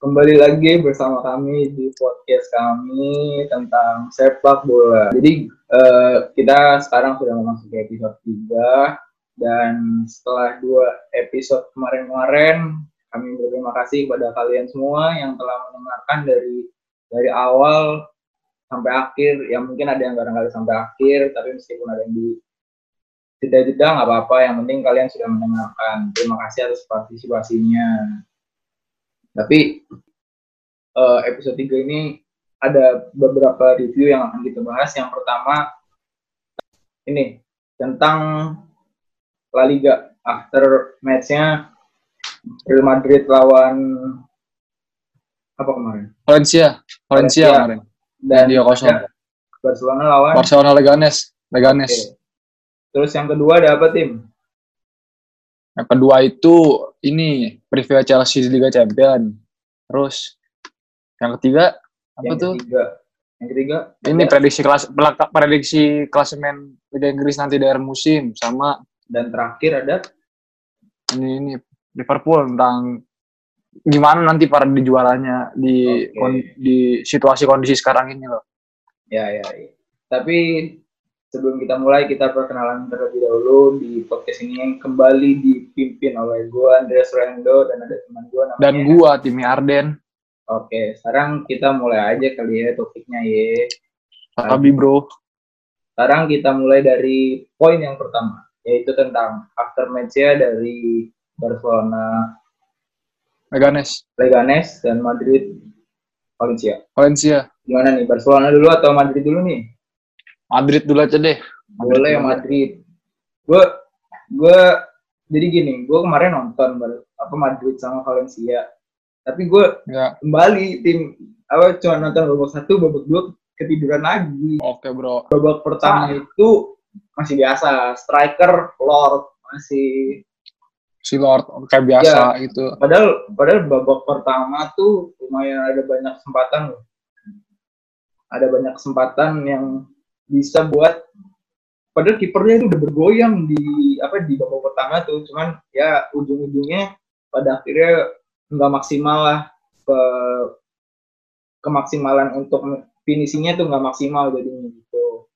kembali lagi bersama kami di podcast kami tentang sepak bola. Jadi uh, kita sekarang sudah memasuki episode 3 dan setelah dua episode kemarin-kemarin kami berterima kasih kepada kalian semua yang telah mendengarkan dari dari awal sampai akhir. Ya mungkin ada yang barangkali sampai akhir, tapi meskipun ada yang di jeda-jeda nggak apa-apa. Yang penting kalian sudah mendengarkan. Terima kasih atas partisipasinya. Tapi uh, episode 3 ini ada beberapa review yang akan kita bahas. Yang pertama ini tentang La Liga after matchnya Real Madrid lawan apa kemarin? Valencia, Valencia, kemarin. Dan dia kosong. Barcelona lawan Barcelona Leganes, Leganes. Okay. Terus yang kedua ada apa tim? Yang kedua itu ini preview Chelsea di Liga Champion. Terus yang ketiga apa yang tuh? Ketiga. Yang ketiga ini ada. prediksi kelas prediksi klasemen Liga Inggris nanti dari musim sama dan terakhir ada ini ini Liverpool tentang gimana nanti para di juaranya di okay. kon, di situasi kondisi sekarang ini loh. Ya ya. ya. Tapi sebelum kita mulai kita perkenalan terlebih dahulu. Di podcast ini yang kembali dipimpin oleh gue Andreas Rendo dan ada teman gue namanya dan gue Timi Arden. Oke sekarang kita mulai aja kali ya topiknya ya tapi bro? Sekarang kita mulai dari poin yang pertama yaitu tentang after match ya dari Barcelona Leganes. Leganes dan Madrid Valencia. Valencia. Gimana nih Barcelona dulu atau Madrid dulu nih Madrid dulu aja deh. Madrid Boleh. Madrid. Gue gue jadi gini, gue kemarin nonton apa Madrid sama Valencia. Tapi gue ya. kembali tim apa cuma nonton babak satu, babak dua ketiduran lagi. Oke bro. Babak pertama ah. itu masih biasa, striker Lord masih si Lord kayak biasa ya, itu. Padahal padahal babak pertama tuh lumayan ada banyak kesempatan loh. Ada banyak kesempatan yang bisa buat padahal kipernya itu udah bergoyang di apa di babak pertama tuh. Cuman ya ujung-ujungnya pada akhirnya nggak maksimal lah. Ke kemaksimalan untuk finishingnya tuh nggak maksimal jadi gitu.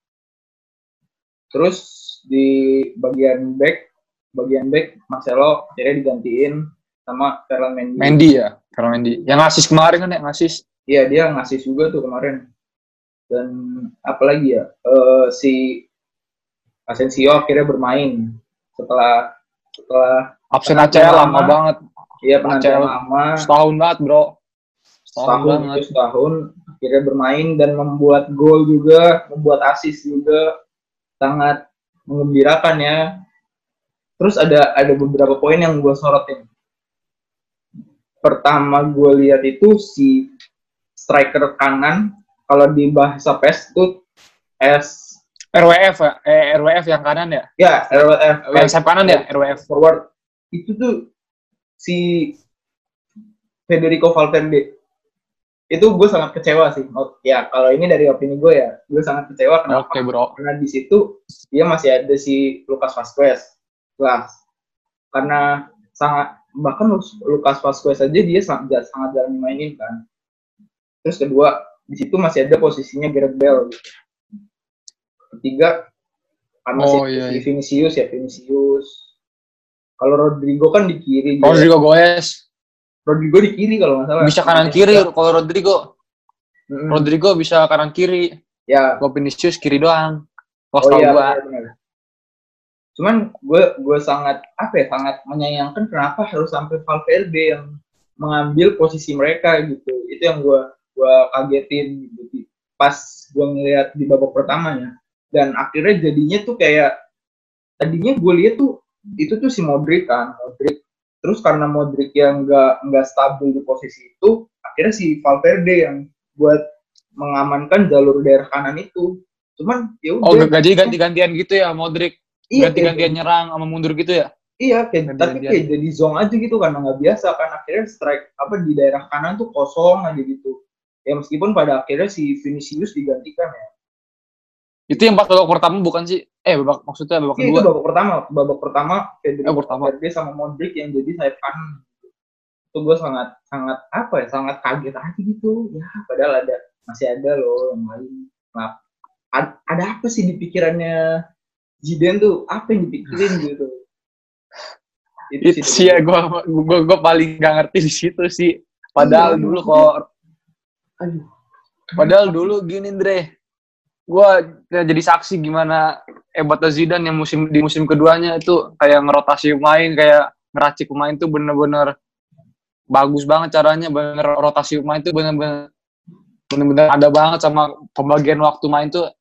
Terus di bagian back bagian back Marcelo akhirnya digantiin sama Ferland Mendy. Mendy ya Ferland Mendy. Yang ngasis kemarin kan ya ngasis iya dia ngasis juga tuh kemarin dan apalagi ya uh, si Asensio akhirnya bermain setelah setelah absen aja lama, banget. Iya penantian lama. setahun banget bro. Setahun, setahun banget. setahun akhirnya bermain dan membuat gol juga membuat asis juga. Sangat mengembirakan ya. Terus ada ada beberapa poin yang gue sorotin. Pertama gue lihat itu si striker kanan kalau di bahasa PES itu S RWF ya? Eh, RWF yang kanan ya? Ya, RWF. Yang sayap kanan ya, RWF. Forward. Itu tuh si Federico Valverde. Itu gue sangat kecewa sih. Oh, ya, kalau ini dari opini gue ya, gue sangat kecewa kenapa? Okay, bro. Karena di situ dia masih ada si Lucas Vazquez. Kelas. Karena sangat bahkan Lucas Vazquez aja dia sangat sangat jarang mainin kan. Terus kedua, di situ masih ada posisinya Gareth Bale gitu. Ketiga karena oh, si, iya, iya. Vinicius ya Vinicius. Kalau Rodrigo kan di kiri. Rodrigo Goes. Rodrigo di kiri kalau nggak salah. Bisa kanan kiri kalau Rodrigo. Mm-hmm. Rodrigo bisa kanan kiri. Ya. Kalau Vinicius kiri doang. oh, iya, gua. Bener, Cuman gue gue sangat apa ya sangat menyayangkan kenapa harus sampai Valverde yang mengambil posisi mereka gitu. Itu yang gue gue kagetin gitu. Pas gue ngeliat di babak pertamanya. Dan akhirnya jadinya tuh kayak tadinya gue lihat tuh itu tuh si Modric kan Modric. Terus karena Modric yang nggak nggak stabil di posisi itu akhirnya si Valverde yang buat mengamankan jalur daerah kanan itu. Cuman ya udah. oh gaji ganti-gantian gitu ya Modric. Iya, ganti-gantian nyerang sama mundur gitu ya? Iya, kayak, tapi kayak jadi zong aja gitu karena nggak biasa kan. Akhirnya strike apa di daerah kanan tuh kosong aja gitu ya meskipun pada akhirnya si Vinicius digantikan ya. Itu yang babak pertama bukan sih? Eh babak maksudnya babak iya, kedua. itu babak pertama. Babak pertama Federico eh, pertama. Fede sama Modric yang jadi sayap kanan. Itu gue sangat sangat apa ya sangat kaget aja gitu. Ya padahal ada masih ada loh yang lain. Nah, ad, ada apa sih di pikirannya Zidane tuh? Apa yang dipikirin gitu? Itu, sih ya gue gue paling gak ngerti di situ sih. Padahal iya, dulu padahal dulu gini Dre. Gue jadi saksi gimana hebatnya Zidane yang musim di musim keduanya itu kayak ngerotasi pemain kayak ngeracik pemain tuh bener-bener bagus banget caranya bener rotasi pemain tuh bener-bener bener-bener ada banget sama pembagian waktu main tuh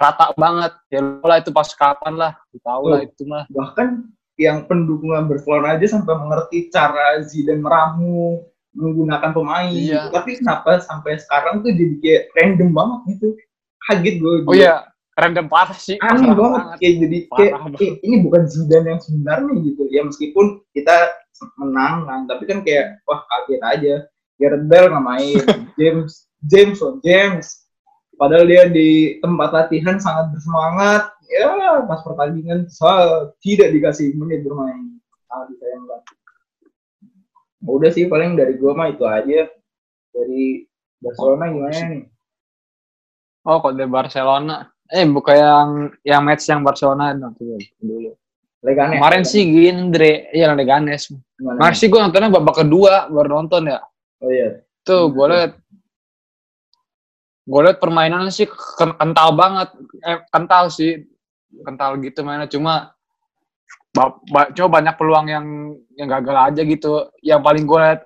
rata banget. Ya lah itu pas kapan lah tahu lah itu mah. Bahkan yang pendukung Barcelona aja sampai mengerti cara Zidane meramu menggunakan pemain. Iya. gitu. tapi kenapa sampai sekarang tuh jadi kayak random banget gitu? Kaget gue oh iya random parah sih. Aneh banget. banget. kayak jadi kayak, kayak ini bukan Zidane yang sebenarnya gitu. Ya meskipun kita menang kan tapi kan kayak wah kaget aja. Gareth Bale nggak main. James James oh James. Padahal dia di tempat latihan sangat bersemangat. Ya pas pertandingan saya tidak dikasih menit bermain. Sangat disayangkan udah sih paling dari gua mah itu aja dari Barcelona gimana nih oh kalau dari Barcelona eh bukan yang yang match yang Barcelona dulu dulu Leganes. Kemarin Leganes. sih gini, Dre. Iya, Leganes. Kemarin sih gue nontonnya babak kedua, baru nonton ya. Oh iya. Tuh, gue liat gue liat permainannya sih kental banget. Eh, kental sih. Kental gitu mainnya. Cuma coba banyak peluang yang yang gagal aja gitu. Yang paling gue liat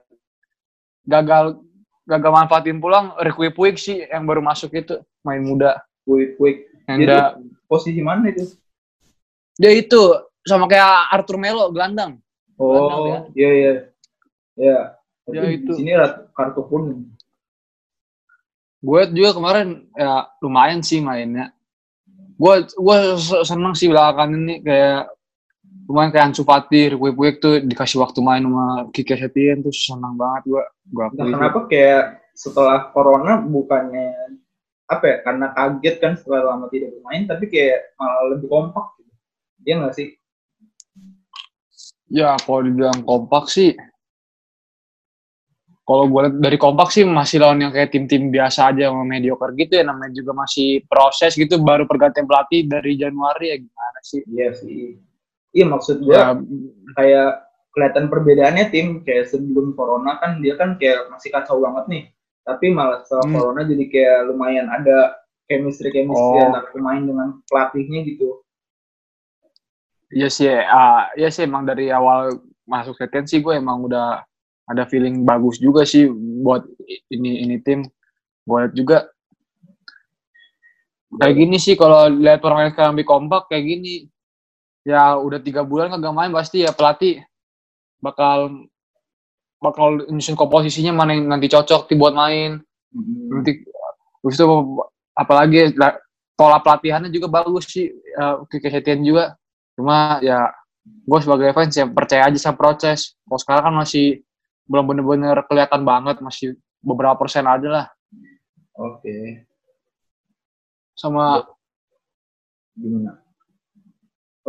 gagal gagal manfaatin pulang Ricky Puig sih yang baru masuk itu main muda. Puig Puig. Yang posisi mana itu? Dia itu sama kayak Arthur Melo gelandang. Oh, iya iya. Iya. Ya itu. Sini kartu kuning. Gue juga kemarin ya lumayan sih mainnya. Gue gue seneng sih belakangan ini kayak lumayan kayak Ansu Fati, Puig tuh dikasih waktu main sama Kike Setien tuh senang banget gue. Gue nah, kenapa kayak setelah corona bukannya apa ya karena kaget kan setelah lama tidak bermain tapi kayak malah lebih kompak gitu. Dia nggak sih? Ya, kalau dibilang kompak sih, kalau gue lihat dari kompak sih masih lawan yang kayak tim-tim biasa aja sama mediocre gitu ya namanya juga masih proses gitu baru pergantian pelatih dari Januari ya gimana sih iya sih iya maksud gue ya, kayak kelihatan perbedaannya tim kayak sebelum corona kan dia kan kayak masih kacau banget nih tapi malah setelah hmm. corona jadi kayak lumayan ada chemistry chemistry oh. antara pemain dengan pelatihnya gitu Iya sih, uh, iya sih emang dari awal masuk Seten sih gue emang udah ada feeling bagus juga sih buat ini ini tim. Gue liat juga kayak gini sih kalau lihat permainan sekarang lebih kompak kayak gini. Ya udah tiga bulan kagak main pasti ya pelatih bakal bakal nyusun komposisinya mana yang nanti cocok buat main. Hmm. Nanti terus itu apalagi pola pelatihannya juga bagus sih uh, Kike juga cuma ya gue sebagai fans ya percaya aja sama proses kalau sekarang kan masih belum bener-bener kelihatan banget masih beberapa persen aja lah oke okay. sama gimana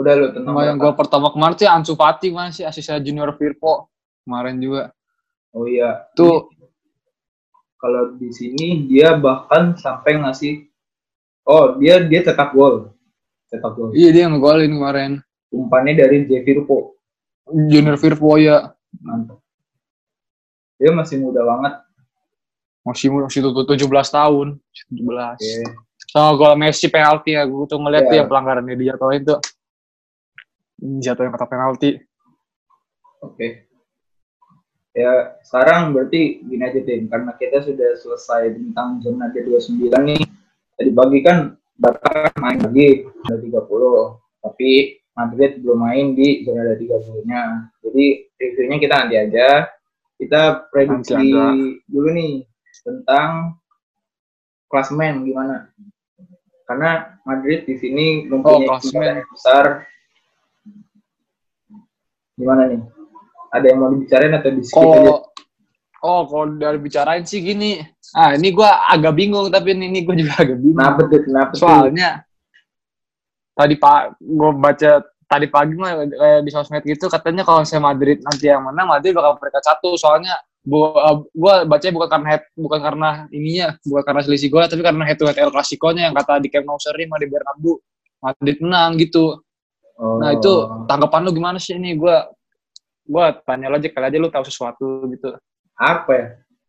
udah lo tentang yang gue pertama kemarin sih Ansu Fati mana sih asisten junior Firpo kemarin juga oh iya tuh kalau di sini dia bahkan sampai ngasih oh dia dia cetak gol cetak gol. Iya dia ngegolin kemarin. Umpannya dari J Firpo. Junior Firpo ya. Mantap. Dia masih muda banget. Masih muda, masih tujuh belas tahun. tujuh belas. Okay. Sama gol Messi penalti ya, gue tuh ngeliat yeah. tuh yang pelanggaran dia jatuhin tuh. Jatuhin kata penalti. Oke. Okay. Ya, sekarang berarti gini aja tim, karena kita sudah selesai tentang zona D29 nih. Tadi pagi kan Barca main lagi ada 30 tapi Madrid belum main di zona ada 30 nya jadi reviewnya kita nanti aja kita prediksi dulu nih tentang klasmen gimana karena Madrid di sini mempunyai oh, yang besar gimana nih ada yang mau dibicarain atau di oh, aja oh kalau dari bicarain sih gini Ah, ini gue agak bingung, tapi ini, ini gue juga agak bingung. Kenapa tuh? Kenapa Soalnya, tadi Pak, gue baca tadi pagi mah kayak di sosmed gitu katanya kalau saya Madrid nanti yang menang Madrid bakal peringkat satu soalnya gua gua baca bukan karena head, bukan karena ininya bukan karena selisih gol tapi karena head to head El Clasico-nya yang kata di Camp Nou sering di Bernabeu Madrid menang gitu. Oh. Nah itu tanggapan lu gimana sih ini gua gua tanya lo aja kali aja lu tahu sesuatu gitu. apa ya?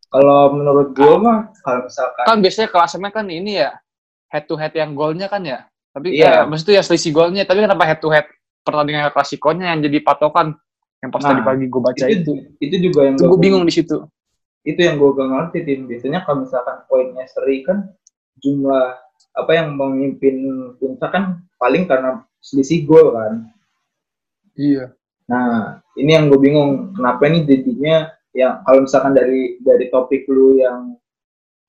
Kalau menurut gue mah kalau misalkan Kan biasanya klasemen kan ini ya head to head yang golnya kan ya. Tapi Iya. kayak maksudnya ya selisih golnya tapi kenapa head to head pertandingan El Clasico-nya yang jadi patokan yang pas Nah, tadi pagi gue baca itu, itu. itu juga yang gue bingung di situ. itu yang gue gak ngerti tim biasanya kalau misalkan poinnya seri kan jumlah apa yang memimpin puncak kan paling karena selisih gol kan Iya. nah ini yang gue bingung kenapa ini jadinya yang kalau misalkan dari dari topik lu yang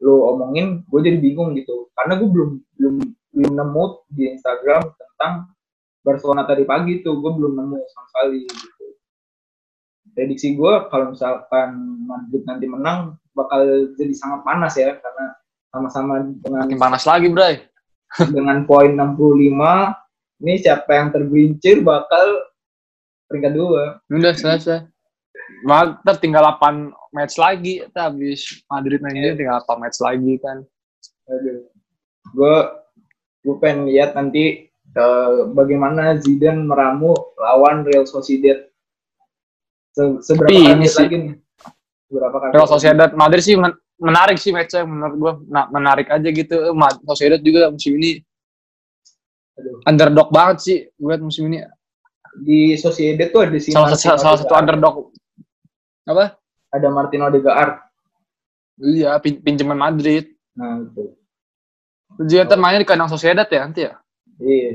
lu omongin gue jadi bingung gitu karena gue belum belum belum nemu di Instagram tentang Barcelona tadi pagi tuh gue belum nemu sama sekali gitu prediksi gue kalau misalkan Madrid nanti menang bakal jadi sangat panas ya karena sama-sama dengan Makin panas lagi, Bray. dengan poin 65 ini siapa yang tergelincir bakal peringkat dua Udah selesai. Mantap tinggal 8 match lagi. Kita habis Madrid main dia tinggal 8 match lagi kan. Aduh. Gue gue pengen lihat nanti eh, bagaimana Zidane meramu lawan Real Sociedad. Se- seberapa Tapi ini sih- lagi nih? Real? Sociedad Madrid sih men- menarik sih match-nya menurut gua. Nah, menarik aja gitu. Eh, Ma- Sociedad juga musim ini. Underdog banget sih buat musim ini. Di Sociedad tuh ada si Salah, satu salah satu underdog. Apa? Ada Martino Odegaard. Iya, pin pinjaman Madrid. Nah, itu. Dia ntar mainnya di kandang Sociedad ya nanti ya? Iya.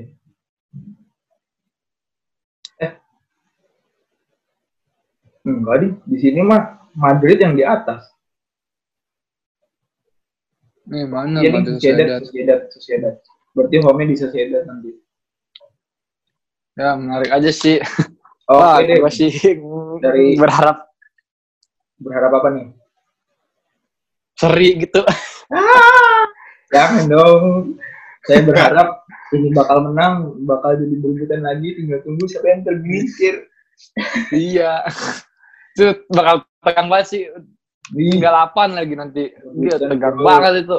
Eh. Enggak di, di sini mah Madrid yang di atas. Nih, mana Jadi Madrid Sociedad, Sociedad? Sociedad, Sociedad. Berarti home di Sociedad nanti. Ya, menarik aja sih. Oke Wah, deh. gua sih Dari- berharap Berharap apa nih? seri gitu. Jangan dong. Saya berharap ini bakal menang, bakal jadi berebutan lagi. Tinggal tunggu siapa yang tergelincir. iya. Itu bakal tegang banget sih. Nih. Tinggal 8 lagi nanti. Iya, tegang banget itu.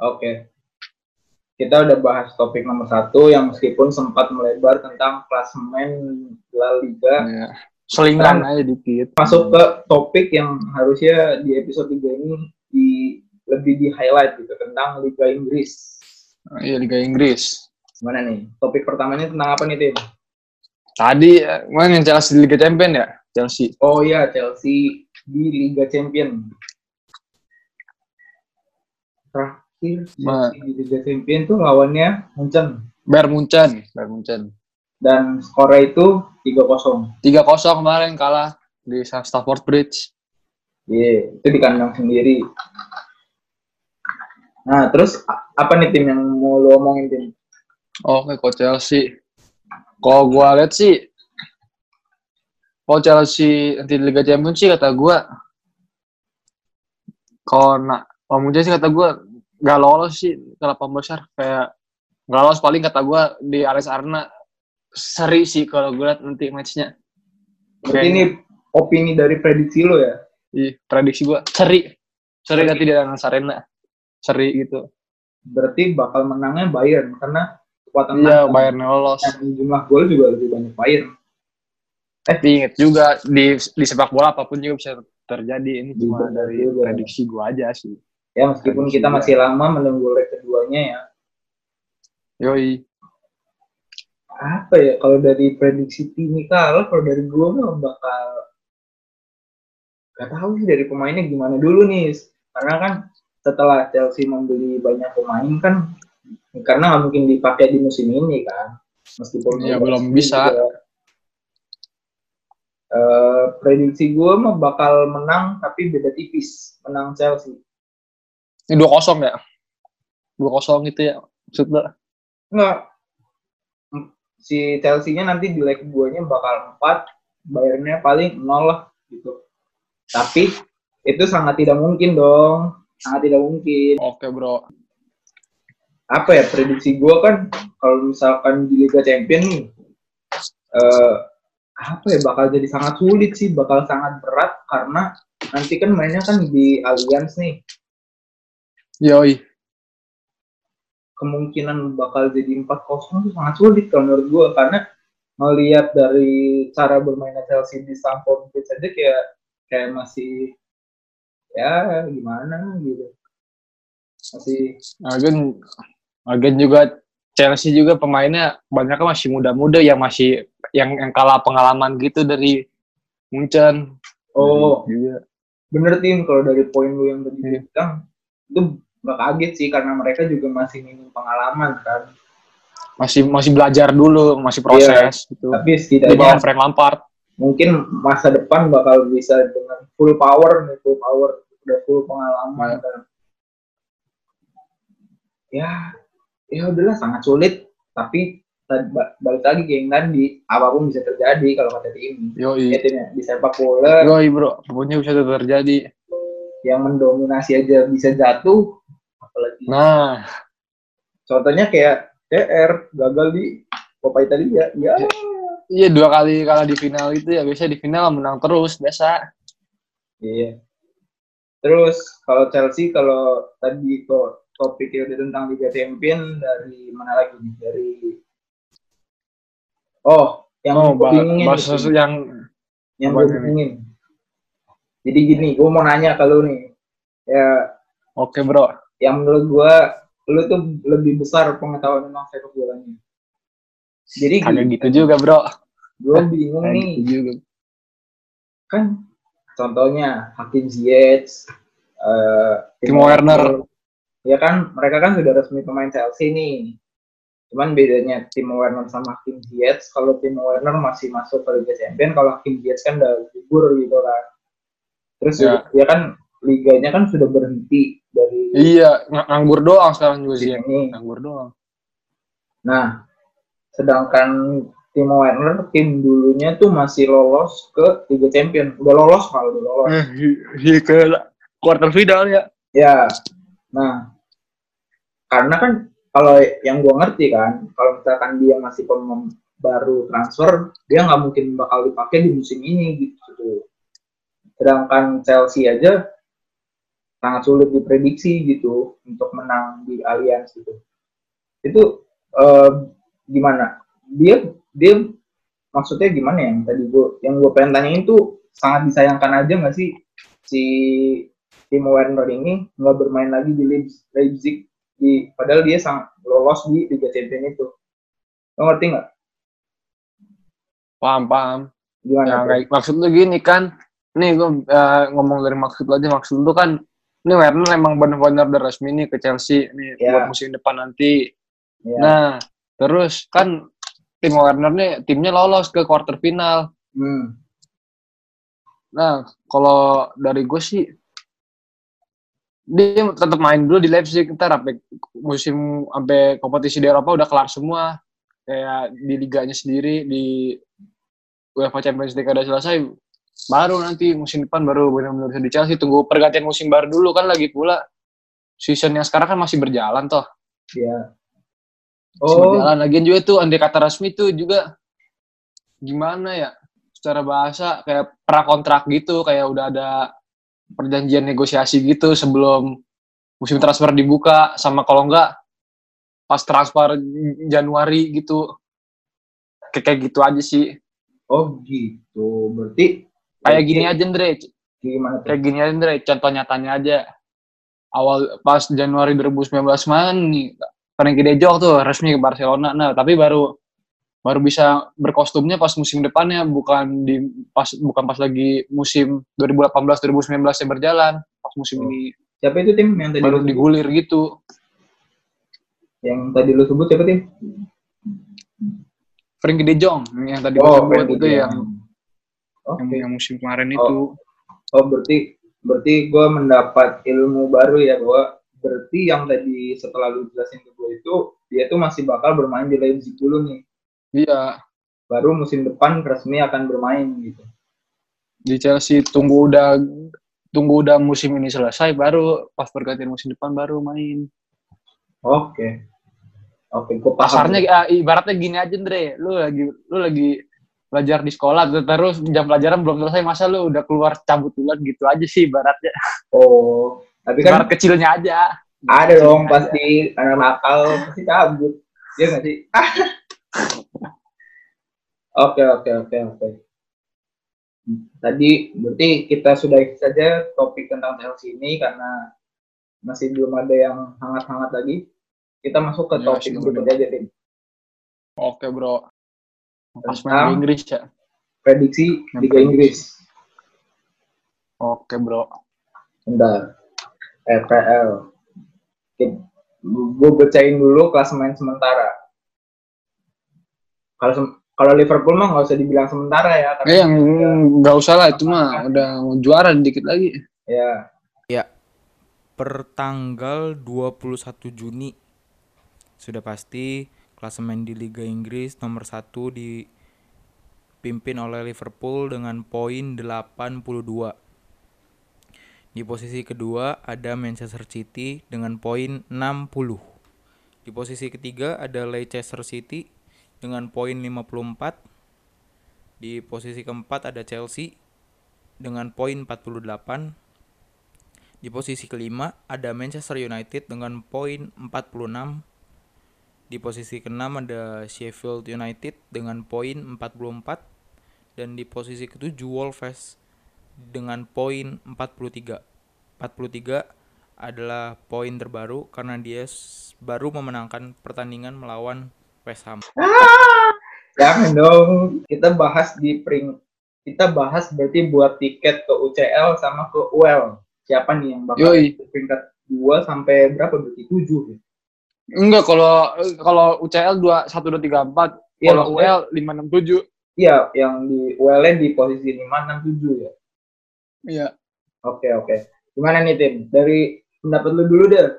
Oke. Kita udah bahas topik nomor satu yang meskipun sempat melebar tentang klasemen La Liga. Iya. Selingan aja dikit. Masuk ke topik yang harusnya di episode 3 ini di lebih di highlight gitu tentang Liga Inggris. Iya, Liga Inggris. Gimana nih? Topik pertamanya tentang apa nih, Tim? Tadi, eh, mana yang Chelsea di Liga Champion ya? Chelsea. Oh iya, Chelsea di Liga Champion. Di Liga Champion tuh lawannya Munchen Bayern Munchen. Bayern Munchen. dan skornya itu 3-0. 3-0 kemarin kalah di Stamford Bridge. Iya, itu di kandang sendiri. Nah, terus apa nih tim yang mau lo omongin tim? Oke, kok Chelsea. Kalau gua lihat sih, kalau Chelsea nanti di Liga Champions sih kata gua, kalau nak, kalau Munchen sih kata gua nggak lolos sih ke delapan besar. Kayak nggak lolos paling kata gua di Alex Arna seri sih kalau gue lihat nanti matchnya. Berarti ini opini dari prediksi lo ya? Iya, prediksi gua seri. Seri nanti di Allianz Arena. Seri gitu. Berarti bakal menangnya Bayern karena kekuatan Iya, Bayern lolos. dan jumlah gol juga lebih banyak Bayern. Tapi inget juga di di sepak bola apa pun juga bisa terjadi. Ini cuma dari prediksi gua aja sih. Ya meskipun kita masih lama menunggu leg keduanya ya. Yoi. Apa ya kalau dari prediksi ini kalah kalau dari gua mah bakal gak tahu sih dari pemainnya gimana dulu nih karena kan setelah Chelsea membeli banyak pemain kan karena nggak mungkin dipakai di musim ini kan meskipun udah belum bisa. juga. Eh, prediksi gue mah bakal menang tapi beda tipis menang Chelsea Ini 2-0 ya? 2-0 gitu ya. Maksud lo? Enggak. Si Chelsea-nya nanti di leg 2-nya bakal 4, Bayernnya paling 0 lah gitu. Tapi itu sangat tidak mungkin dong. Sangat tidak mungkin. Oke, bro. Apa ya prediksi gue kan kalau misalkan di Liga Champion nih eh, apa ya bakal jadi sangat sulit sih, bakal sangat berat karena nanti kan mainnya kan di Allianz nih. Yoi. Kemungkinan bakal jadi 4-0 itu sangat sulit kalau menurut gue karena melihat dari cara bermainnya Chelsea di Stamford Bridge aja kayak kayak masih ya gimana gitu. Masih Agen, Agen juga Chelsea juga pemainnya banyak masih muda-muda yang masih yang yang kalah pengalaman gitu dari Munchen. oh Juga. bener tim kalau dari poin lu yang tadi Iya. bilang itu gak kaget sih karena mereka juga masih minim pengalaman kan Masih masih belajar dulu, masih proses gitu. tapi Di bawah setidaknya Frank Lampard. mungkin masa depan bakal bisa dengan full power nih full power udah full pengalaman Iya. kan ya ya udahlah sangat sulit tapi balik lagi yang tadi apa pun bisa terjadi kalau kata tim Yoi. ya timnya di sepak bola Yoi bro, pokoknya bisa terjadi. yang mendominasi aja bisa jatuh apalagi. Nah, contohnya kayak CR gagal di Copa Italia ya. Iya. Dua kali kalah di final itu ya biasa di final menang terus biasa. iya. Terus kalau Chelsea kalau tadi kok topiknya udah tentang Liga Champion dari mana lagi nih? Dari oh yang Oh, gue bah bingungin bahas nih, sesuatu yang yang gue bingungin jadi gini gue mau nanya ke lu nih. Ya oke bro. Yang menurut gue lu tuh lebih besar pengetahuan tentang sepak bolanya jadi Kagak gini, gitu juga bro. gue bingung nih gitu juga. kan contohnya Hakim Ziyech, eh, Timo Werner. ya kan mereka kan sudah resmi pemain Chelsea nih. Cuman bedanya Timo Werner sama Hakim Ziyech, kalau Timo Werner masih masuk ke Liga Champions, kalau Hakim Ziyech kan udah gugur gitu kan. Terus Ya. ya kan liganya kan sudah berhenti dari Iya, ng- nganggur doang sekarang juga sih. tim ini. Nganggur doang. Nah, sedangkan Timo Werner tim dulunya tuh masih lolos ke Liga Champions, udah lolos kalau udah lolos. Iya ke quarter final ya. Ya, nah karena kan kalau yang gua ngerti kan, kalau misalkan dia masih pemain baru transfer, dia nggak mungkin bakal dipakai di musim ini gitu. Sedangkan Chelsea aja sangat sulit diprediksi gitu untuk menang di Allianz gitu. Itu eh, gimana? Dia dia maksudnya gimana ya yang tadi gua yang gua pengen tanyain tuh sangat disayangkan aja nggak sih si Timo Werner ini nggak bermain lagi di Leipz- Leipzig di padahal dia sangat lolos di Liga Champions itu. Lo ngerti nggak? Paham, paham. Gimana? Ya, kayak, maksud lu gini kan, nih gue ngomong dari maksud lu aja, maksud lu kan, ini Werner emang benar-benar udah resmi nih ke Chelsea nih Ya. buat musim depan nanti. Ya. Nah, terus kan tim Werner nih timnya lolos ke quarter final. Hmm. Nah, kalau dari gue sih dia tetap main dulu di Leipzig ntar sampai musim sampai kompetisi di Eropa udah kelar semua kayak di liganya sendiri di UEFA Champions League udah selesai baru nanti musim depan baru benar-benar bisa di Chelsea tunggu pergantian musim baru dulu kan lagi pula. Season yang sekarang kan masih berjalan toh. Ya. masih Oh, berjalan. Lagian juga tuh andai kata resmi tuh juga gimana ya secara bahasa kayak pra kontrak gitu kayak udah ada perjanjian negosiasi gitu sebelum musim transfer dibuka. Sama kalau enggak pas transfer Januari gitu. Kayak gitu aja sih. Oh gitu. Berarti kayak gini aja Andre gimana tuh? kayak gini aja Andre contoh nyatanya aja. Awal pas Januari 2019 main nih. Frankie De Jong tuh resmi ke Barcelona. Nah tapi baru baru bisa berkostumnya pas musim depannya. Bukan di pas bukan pas lagi musim 2018 2019 yang berjalan. Pas musim Oh. ini Siapa itu tim? Yang tadi baru lu sebut? digulir gitu. Yang tadi lu sebut siapa tim? Frankie De Jong yang tadi Oh, sebut itu yang, Oke. yang yang musim kemarin Oh. itu Oh berarti berarti gue mendapat ilmu baru ya bahwa berarti yang tadi setelah lu jelasin ke gue itu dia tuh masih bakal bermain di Leipzig dulu nih. iya Baru musim depan resmi akan bermain gitu. di Chelsea tunggu udah tunggu udah musim ini selesai baru pas pergantian musim depan baru main Oke. Oke, gue paham. pasarnya ah, ibaratnya gini aja Andre lu lagi lu lagi belajar di sekolah terus jam pelajaran belum selesai masa lu udah keluar cabut duluan gitu aja sih baratnya Oh, tapi kan Barat kecilnya aja ada dong pasti anak nakal pasti cabut. Iya nggak sih? Oke oke oke oke. Tadi berarti kita sudahi saja topik tentang Chelsea ini karena masih belum ada yang hangat-hangat lagi. Kita masuk ke Ya, topik berikutnya aja, Tim. oke bro pas main di Inggris ya prediksi Liga Inggris. oke bro Bentar. EPL. Gue bacain dulu klasemen sementara. Kalau sem- kalau Liverpool mah nggak usah dibilang sementara ya. eh yang nggak usah lah itu mah udah mau juara dikit lagi ya. per tanggal 21 Juni sudah pasti klasemen di Liga Inggris nomor 1 dipimpin oleh Liverpool dengan poin 82. Di posisi kedua ada Manchester City dengan poin 60. Di posisi ketiga ada Leicester City dengan poin 54. Di posisi keempat ada Chelsea dengan poin 48. Di posisi kelima ada Manchester United dengan poin 46. Di posisi keenam ada Sheffield United dengan poin 44 dan di posisi ketujuh Wolves dengan poin 43. 43 adalah poin terbaru karena dia baru memenangkan pertandingan melawan West Ham. Jangan dong. Kita bahas di pring. Kita bahas berarti buat tiket ke UCL sama ke UL. Siapa nih yang bakal Yoi. di peringkat 2 sampai berapa berarti 7 ya? Enggak kalau kalau UCL dua satu dua tiga empat Iya, kalau UL lima enam tujuh Iya, yang di UL di posisi 5 6 7 ya. iya Oke, oke. Gimana nih tim? Dari pendapat lu dulu deh.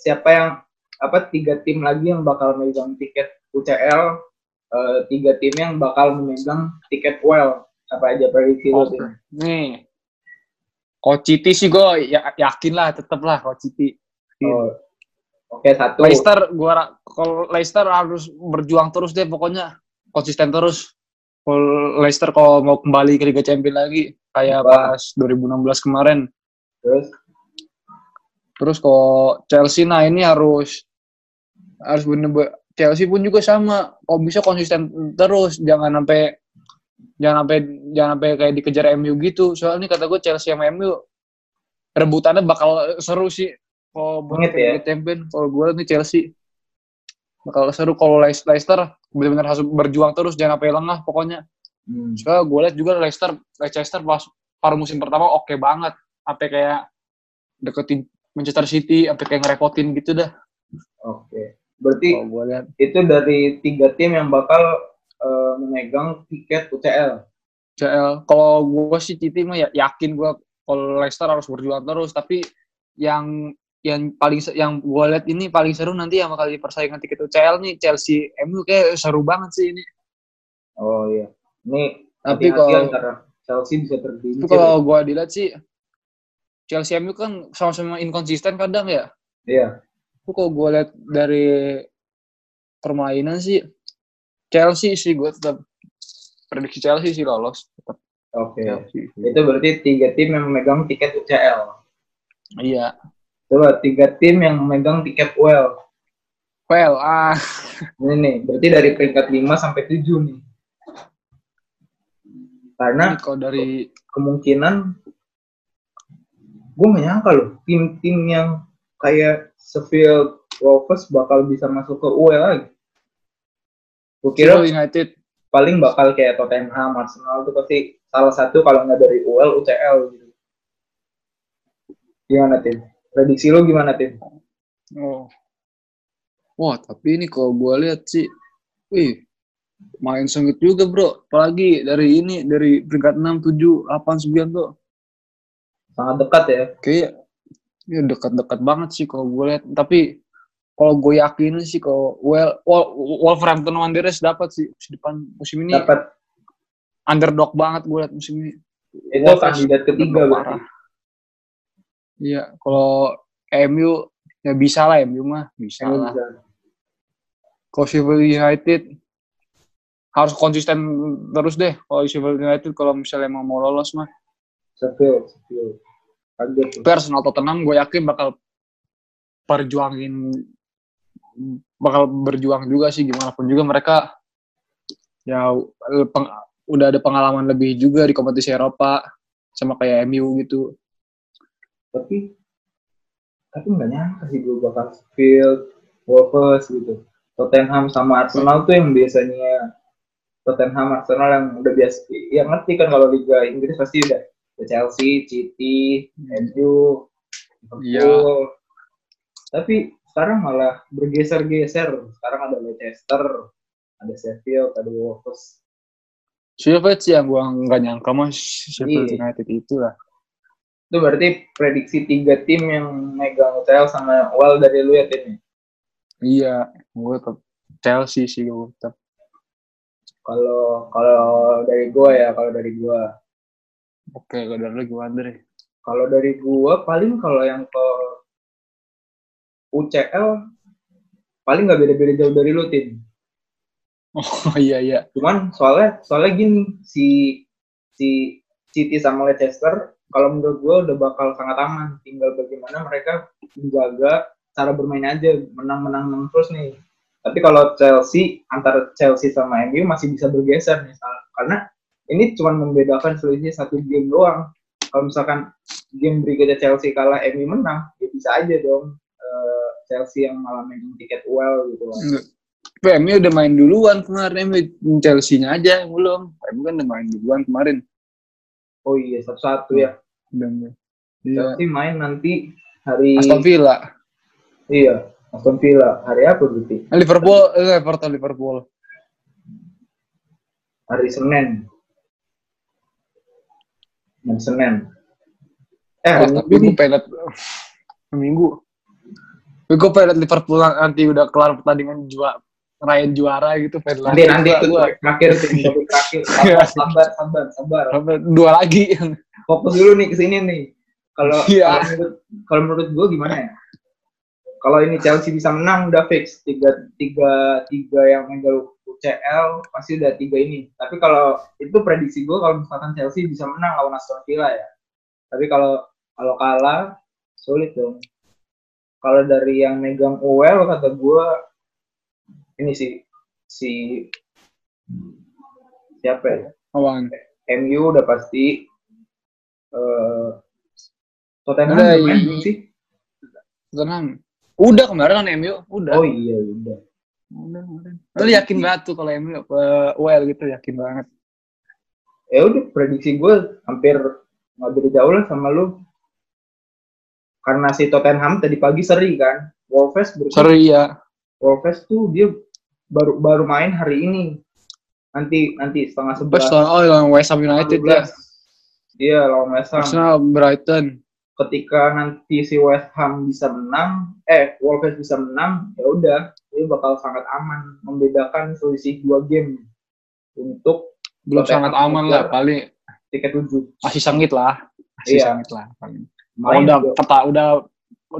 Siapa yang apa tiga tim lagi yang bakal memegang tiket UCL, eh, tiga tim yang bakal memegang tiket UEL. Apa aja prediksi lu tim? nih Coach Citi sih gue ya, yakin lah tetep lah Coach Citi Oh. Oke, satu. Leicester gua kalau Leicester harus berjuang terus deh pokoknya konsisten terus. Kalau Leicester kalau mau kembali ke Liga Champions lagi kayak Apa? pas 2016 kemarin. Terus Terus kalau Chelsea nah ini harus harus bener Chelsea pun juga sama. Kalau bisa konsisten terus jangan sampai jangan sampai jangan sampai kayak dikejar MU gitu. Soalnya kata gue Chelsea sama MU rebutannya bakal seru sih. Kalau buat Banget ya. Champion, kalau gue nih Chelsea bakal seru. Kalau Leic- Leicester benar-benar harus berjuang terus jangan sampai lengah pokoknya. hmm. Soalnya gue lihat juga Leicester Leicester pas paruh musim pertama oke banget. Sampai kayak deketin Manchester City, sampai kayak ngerepotin gitu dah. Oke. Berarti Kalau gue lihat. itu dari tiga tim yang bakal eh, memegang tiket UCL. CL. Kalau gue sih City mah ya, yakin gue kalau Leicester harus berjuang terus. Tapi yang yang paling yang gue lihat ini paling seru nanti yang bakal persaingan tiket UCL nih Chelsea MU kayak seru banget sih ini. Oh iya. Ini Tapi kalau Chelsea bisa tergelincir. kalau gue dilihat sih Chelsea MU kan sama-sama inkonsisten kadang ya. Iya. Tapi kalau gue lihat dari permainan sih Chelsea sih gue tetap prediksi Chelsea sih lolos tetap Oke. Chelsea. Itu berarti tiga tim yang memegang tiket UCL. Iya. Coba tiga tim yang memegang tiket UEL. Well, ah Ini nih, berarti dari peringkat 5 sampai 7 nih. Karena kalau dari kemungkinan gue gak nyangka loh, tim-tim yang kayak Sheffield Wolves bakal bisa masuk ke UEL lagi. Gue kira United paling bakal kayak Tottenham, Arsenal tuh pasti salah satu kalau nggak dari UEL, UCL gitu. Gimana tim? Prediksi lu gimana tim? Oh. Wah, tapi ini kalau gue lihat sih, wih, main sengit juga bro. Apalagi dari ini, dari peringkat 6, 7, 8, 9 tuh. Sangat dekat ya. Kayak ya dekat-dekat banget sih kalau gue lihat. Tapi kalau gue yakin sih kalau well, Wol- Wolverhampton Wanderers dapat sih musim depan musim ini Dapat underdog banget gue lihat musim ini. itu kandidat ketiga parah. Iya, kalau MU ya bisa lah MU mah bisa Ini lah. bisa. Kalau Sheffield United harus konsisten terus deh kalau Sheffield United kalau misalnya emang mau lolos mah. Sheffield, Sheffield. Tapi Arsenal Tottenham gue yakin bakal perjuangin bakal berjuang juga sih gimana pun juga mereka ya peng- udah ada pengalaman lebih juga di kompetisi Eropa sama kayak MU gitu. Tapi tapi nggak nyangka sih gue bakal Sheffield, Wolves gitu. Tottenham sama Arsenal tuh yang biasanya Tottenham Arsenal yang udah biasa yang ngerti kan kalau Liga Inggris pasti udah Chelsea, City, MU, Liverpool. Iya. Tapi sekarang malah bergeser-geser. Sekarang ada Leicester, ada Sheffield, ada Wolves. Sheffield sih yang gue nggak nyangka mah Sheffield Iya. United itu lah. Itu berarti prediksi tiga tim yang megang UCL sama Well dari lu ya timnya. Iya, gue tetap Chelsea sih gue tetap. Kalau kalau dari gua ya, kalau dari gua. Oke, kalau dari lu gimana deh? Kalau dari gua paling kalau yang ke UCL paling nggak beda-beda jauh dari lu tim. Oh iya iya. Cuman soalnya soalnya gini si si City sama Leicester kalau menurut gua udah bakal sangat aman. Tinggal bagaimana mereka menjaga cara bermain aja menang-menang terus nih. Tapi kalau Chelsea antara Chelsea sama MU masih bisa bergeser nih Sal. karena ini cuma membedakan selisih satu game doang. Kalau misalkan game berikutnya Chelsea kalah MU menang, ya bisa aja dong eh, Chelsea yang malah megang tiket well gitu. loh. PMU udah main duluan kemarin, Chelsea-nya aja yang belum. PMU kan udah main duluan kemarin. Oh iya satu-satu ya. Dan, iya. Chelsea main nanti hari Aston Villa. iya Aston Villa hari apa berarti? Liverpool, eh, Everton Liverpool. Hari Senin. Hari Senin. Eh hari Oh, tapi Minggu pengen minggu. Gue pengen liat Liverpool nanti udah kelar pertandingan juara ngerayain juara gitu pengen Nanti liat nanti itu gua. terakhir tim topik terakhir. Sabar sabar sabar sabar. Dua lagi Fokus dulu nih ke sini nih. Kalau Iya. kalau menurut menurut gue gimana ya? Kalau ini Chelsea bisa menang udah fix tiga tiga tiga yang megang UCL pasti udah tiga ini. Tapi kalau itu prediksi gue kalau misalkan Chelsea bisa menang lawan Aston Villa ya. Tapi kalau kalau kalah sulit dong. Kalau dari yang megang UEL kata gue ini sih si siapa ya? Awan. MU udah pasti eh Tottenham Udah, udah main i- belum sih? Tenang. Udah kemarin kan MU, udah. Oh iya udah. Udah kemarin. Lu yakin banget tuh kalau MU uh, well gitu yakin banget. Ya udah prediksi gue hampir nggak beda jauh lah sama lu. Karena si Tottenham tadi pagi seri kan. Wolves berarti Sorry ya. Wolves tuh dia baru baru main hari ini. Nanti nanti setengah sebelas. oh lawan West Ham United ya. Iya lawan West Ham. Arsenal Brighton. ketika nanti si West Ham bisa menang, eh Wolves bisa menang, ya udah, ini bakal sangat aman membedakan selisih dua game untuk Belum sangat aman lah paling tiket tujuh. masih sengit lah. Masih Iya. sengit lah paling. Kalau udah peta udah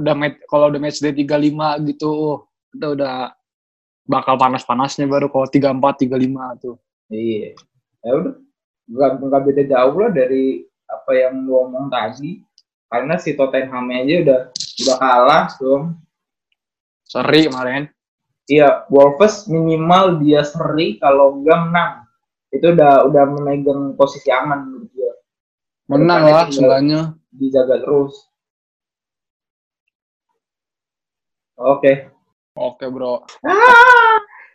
udah kalau udah match day 35 gitu kita udah bakal panas-panasnya baru kalau 34 35 tuh. Iya, ya udah, nggak nggak beda jauh lah dari apa yang lu omong tadi, karena si Tottenham aja udah udah kalah dong. Seri kemarin. Iya, Wolves minimal dia seri kalau enggak menang. Itu udah udah memegang posisi aman menurut dia. Menang lah seenggaknya. dijaga terus. Oke, Oke, Bro.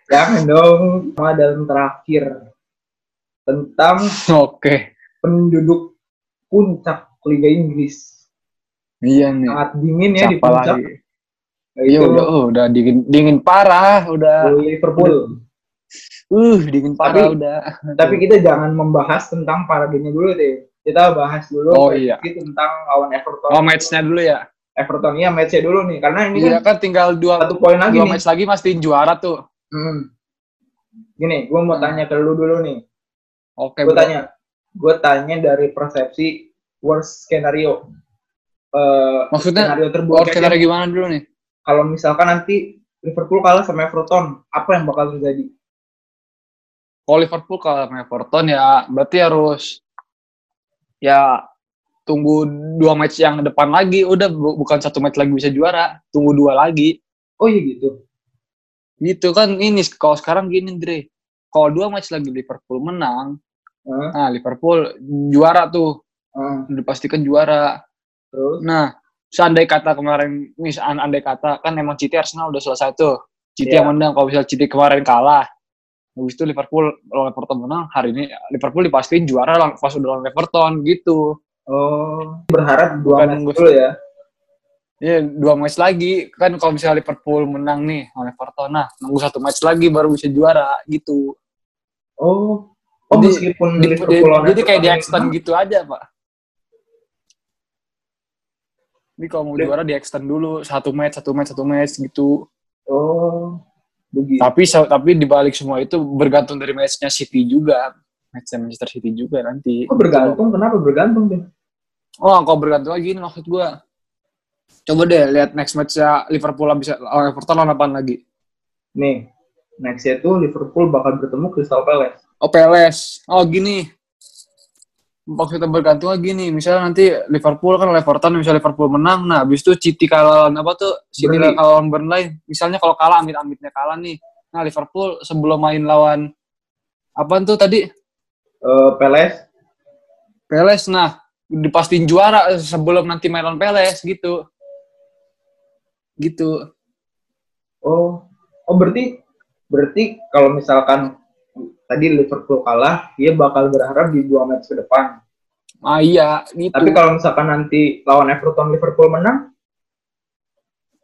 jangan dong. Sama dalam terakhir tentang Oke. penduduk puncak Liga Inggris. Iya nih. Sangat dingin ya di Siapa puncak. lagi? Iya Itu udah oh, udah dingin dingin parah udah. Liverpool. Uh, dingin parah Tapi- udah. Tapi kita jangan membahas tentang paradenya dulu deh. Kita bahas dulu Oh, iya. tentang lawan Everton. Oh, match-nya dulu ya. Everton iya match-nya dulu nih karena ini Iya kan kan tinggal dua satu poin lagi dua nih. match lagi mastiin juara tuh. Hmm. Gini, gue mau Hmm. tanya ke lu dulu nih. Oke, gue tanya gue tanya dari persepsi worst skenario Eh Maksudnya skenario terburuk worst aja. scenario gimana dulu nih? kalau misalkan nanti Liverpool kalah sama Everton apa yang bakal terjadi kalau Liverpool kalau sama Everton ya berarti harus ya tunggu dua match yang depan lagi udah bu- bukan satu match lagi bisa juara tunggu dua lagi Oh iya gitu. gitu kan ini kalau sekarang gini Dre kalau dua match lagi Liverpool menang Hah? nah Liverpool juara tuh Hah? udah pastikan juara terus? nah seandai kata kemarin mis an- andai kata kan emang City Arsenal udah selesai tuh City Iya. yang menang kalau misalnya City kemarin kalah habis itu Liverpool lawan Everton menang hari ini Liverpool dipastiin juara pas udah lawan Everton gitu Oh, berharap dua Bukan match dulu ya. Iya dua match lagi. Kan kalau misalnya Liverpool menang nih lawan Everton nah nunggu satu match lagi baru bisa juara gitu. Oh, oh Jadi- meskipun Di- Liverpool di- lawan jadi kayak di extend gitu aja pak. Jadi kalau mau Di- juara di extend dulu satu match satu match satu match gitu. Oh, begitu. tapi so- tapi di balik semua itu bergantung dari matchnya City juga. Matchnya Manchester City juga nanti. Kok bergantung? Kenapa bergantung deh? Oh kalau bergantung lagi ini maksud gua. Coba deh lihat next matchnya Liverpool bisa lawan Everton lawan apaan lagi? Nih, next itu Liverpool bakal bertemu Crystal Palace. oh Peles oh gini. Maksudnya bergantung lagi nih misalnya nanti Liverpool kan Everton misalnya Liverpool menang. Nah habis itu City kalah lawan apa tuh? City Burnley. kalah lawan Burnley. Misalnya kalau kalah amit-amitnya kalah nih. Nah Liverpool sebelum main lawan apaan tuh tadi? Eh, Palace, Peles nah dipastiin juara sebelum nanti main lawan Peles gitu. Gitu. Oh, oh berarti berarti kalau misalkan tadi Liverpool kalah, dia bakal berharap di dua match ke depan. ah iya gitu. Tapi kalau misalkan nanti lawan Everton Liverpool menang,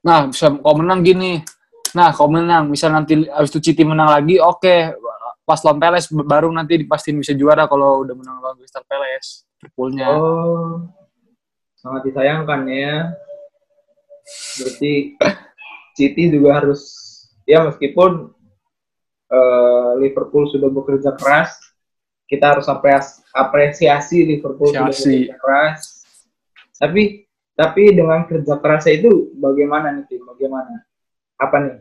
nah bisa kalau menang gini. Nah kalau menang misal nanti habis itu City menang lagi oke. Pas lawan Peles baru nanti dipastiin bisa juara kalau udah menang lawan Crystal Palace Liverpoolnya oh, sangat disayangkan ya. Berarti City juga harus ya meskipun eh, Liverpool sudah bekerja keras, kita harus apres- apresiasi Liverpool sudah bekerja keras. Tapi tapi dengan kerja kerasnya itu bagaimana nih tim? Bagaimana? Apa nih?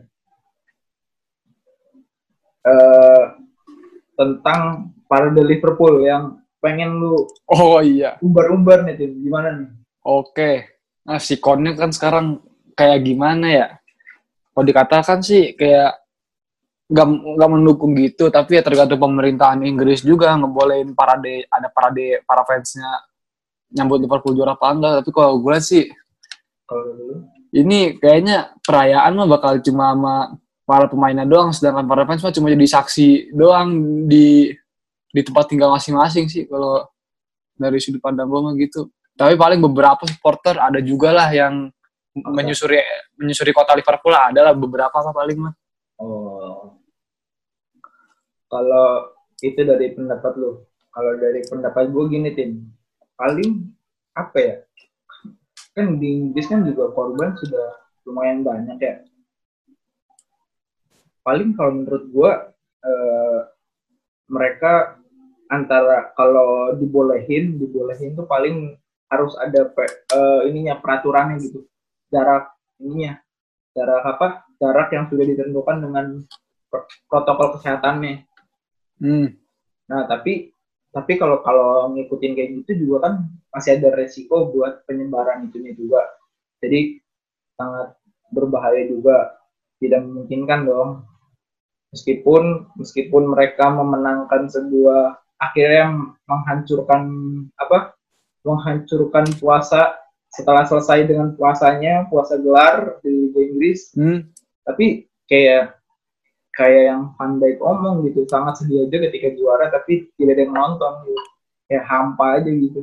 Eh, tentang parade Liverpool yang pengen lu oh iya. umbar-umbar nih tim. Gimana nih? oke. Nah si Konnya kan sekarang kayak gimana ya? Kalau dikatakan sih kayak nggak nggak mendukung gitu tapi ya tergantung pemerintahan Inggris juga ngebolehin parade ada parade para fansnya nyambut Liverpool juara apa enggak. Tapi kalau gue sih Kalau ini kayaknya perayaan mah bakal cuma sama para pemainnya doang sedangkan para fans mah cuma jadi saksi doang di di tempat tinggal masing-masing sih kalau dari sudut pandang gue mah gitu tapi paling beberapa supporter ada juga lah yang menyusuri menyusuri kota Liverpool lah ada lah beberapa lah paling mah Oh. Kalau itu dari pendapat lu. Kalau dari pendapat gue gini, Tim. Paling apa ya? Kan di Inggris kan juga korban sudah lumayan banyak ya. Paling kalau menurut gue eh, mereka antara kalau dibolehin, dibolehin tuh paling harus ada pe- eh, ininya peraturannya gitu. Jarak ininya. Jarak apa? Jarak yang sudah ditentukan dengan pro- protokol kesehatannya. hmm. Nah, tapi tapi kalau kalau ngikutin kayak gitu juga kan masih ada resiko buat penyebaran itunya juga. Jadi sangat berbahaya juga. Tidak memungkinkan dong. Meskipun meskipun mereka memenangkan sebuah akhirnya menghancurkan apa? Menghancurkan puasa setelah selesai dengan puasanya, puasa gelar di Liga Inggris, Hmm. tapi kayak kayak yang Van Dijk omong gitu sangat sedih aja ketika juara tapi tidak ada yang nonton gitu kayak hampa aja gitu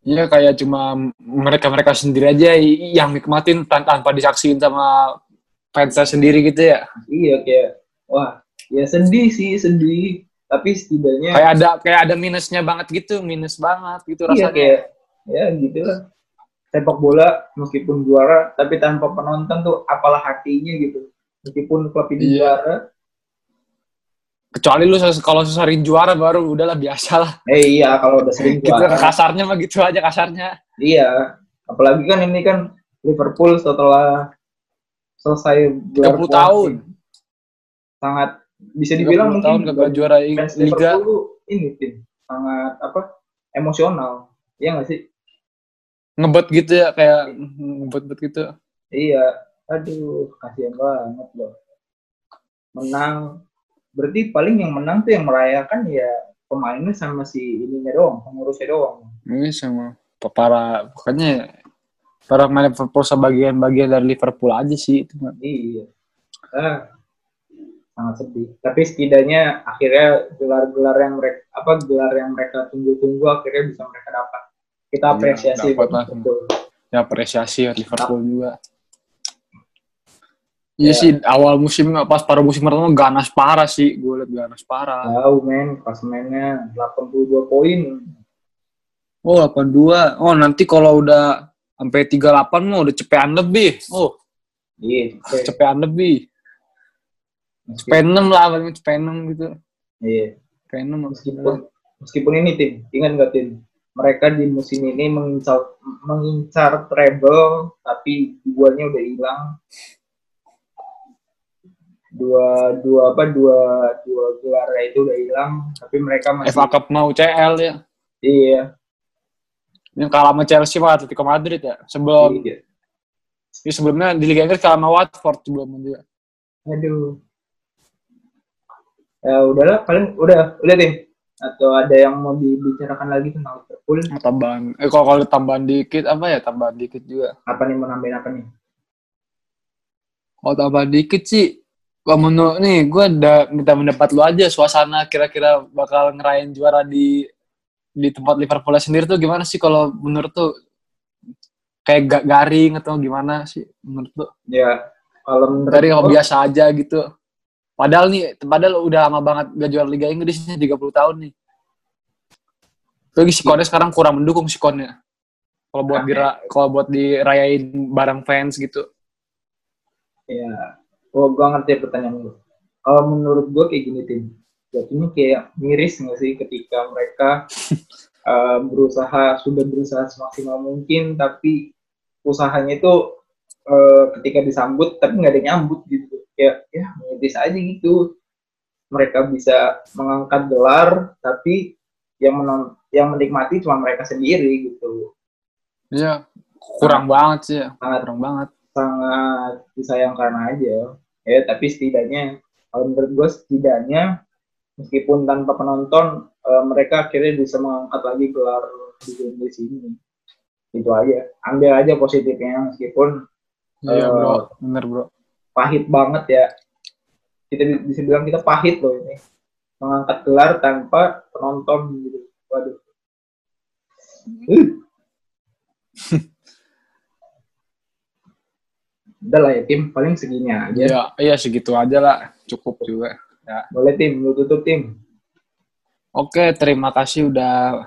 Iya kayak cuma mereka-mereka sendiri aja yang nikmatin tan- tanpa disaksiin sama fansnya sendiri gitu ya. iya kayak wah ya sedih sih sedih tapi setidaknya Kayak ada kayak ada minusnya banget gitu, minus banget gitu iya rasanya. kayak ya gitu lah sepak bola meskipun juara tapi tanpa penonton tuh apalah hatinya gitu meskipun klub ini Iya. juara Kecuali lu kalau sering juara baru udahlah biasa lah. eh iya kalau udah sering Gitu juara kasarnya mah gitu aja kasarnya. Iya, apalagi kan ini kan Liverpool setelah selesai gelar 30 puasa, tahun. sangat bisa dibilang 30 mungkin tahun kagak juara liga. Liverpool ini tim sangat apa emosional. Iya nggak sih? Ngebet gitu ya kayak ngebet-bet gitu. iya. Aduh kasihan banget loh. Menang. Berarti paling yang menang tuh yang merayakan ya pemainnya sama si ininya doang pengurusnya doang. Ini sama para pokoknya para pemain Liverpool sebagian-bagian dari Liverpool aja sih itu iya. Ah, sangat sedih tapi setidaknya akhirnya gelar-gelar yang mereka apa gelar yang mereka tunggu-tunggu akhirnya bisa mereka dapat kita Iya, apresiasi dapat buat lah. Liverpool. Ya apresiasi ya Liverpool juga. Iya Ya. sih awal musim pas paruh musim pertama ganas parah sih gue liat ganas parah. tahu men klasemennya 82 poin Oh 82. Oh nanti kalau udah sampai 38 mau udah cepean lebih. Oh iya oke. cepean lebih. 6 lah paling 6 gitu. iya 6 meskipun meskipun ini tim ingat nggak tim mereka di musim ini mengincar mengincar treble tapi duanya udah hilang dua dua apa dua dua gelar itu udah hilang tapi mereka masih FA Cup mau CL ya. iya Yang kalah sama Chelsea sama Atletico Madrid ya. Sebelum iya ya sebelumnya di Liga Inggris kalah sama Watford sebelum juga. aduh ya udahlah paling udah udah tim atau ada yang mau dibicarakan lagi tentang Liverpool Tambahan. Eh kalau kalau tambahan dikit apa ya tambahan dikit juga. apa nih mau nambahin apa nih Kalau tambah dikit sih, gua menurut nih, gue udah minta pendapat lu aja suasana kira-kira bakal ngerayain juara di di tempat Liverpool sendiri tuh gimana sih kalau menurut tuh kayak ga- garing atau gimana sih menurut tuh? ya kalau menurut Garing apa gua- biasa aja gitu. Padahal nih, padahal udah lama banget gak juara Liga Inggris nih 30 tahun nih. Lagi Sikonnya sekarang kurang mendukung Sikonnya. Kalau buat dira, kalau buat dirayain bareng fans gitu. Ya, oh gua ngerti pertanyaan lu. Kalau menurut gua kayak gini tim, jatuhnya kayak miris nggak sih ketika mereka eh, berusaha sudah berusaha semaksimal mungkin, tapi usahanya itu eh, ketika disambut tapi nggak ada nyambut gitu. Kayak ya miris aja gitu. Mereka bisa mengangkat gelar, tapi yang menon yang menikmati cuma mereka sendiri gitu. Iya, kurang banget sih ya. Sangat Kurang banget. sangat disayangkan aja ya tapi setidaknya kalau menurut gue setidaknya meskipun tanpa penonton eh, mereka akhirnya bisa mengangkat lagi gelar di Inggris ini itu aja ambil aja positifnya meskipun Iya, Eh, bro. Bener, bro. Pahit banget ya. Kita bi- bisa bilang kita pahit loh ini. Mengangkat gelar tanpa penonton gitu. Waduh. Uh. udah lah ya tim. Paling segini aja. Iya, iya segitu aja lah. Cukup juga. boleh tim. Lu tutup tim. Oke, terima kasih udah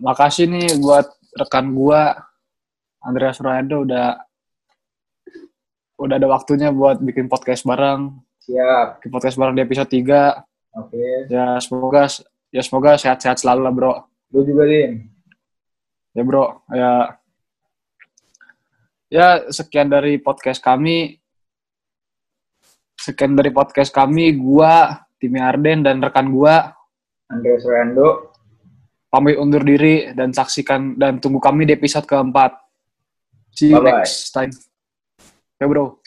makasih nih buat rekan gua. Andreas Royando udah udah ada waktunya buat bikin podcast bareng, siap bikin podcast bareng di episode 3. oke Ya semoga ya semoga sehat-sehat selalu lah, Bro. lu juga tim Ya, Bro. Ya Ya, sekian dari podcast kami. Sekian dari podcast kami, gua, Timi Arden dan rekan gua Andreas Rando pamit undur diri dan saksikan dan tunggu kami di episode keempat. See you Bye-bye. next time. Ya bro.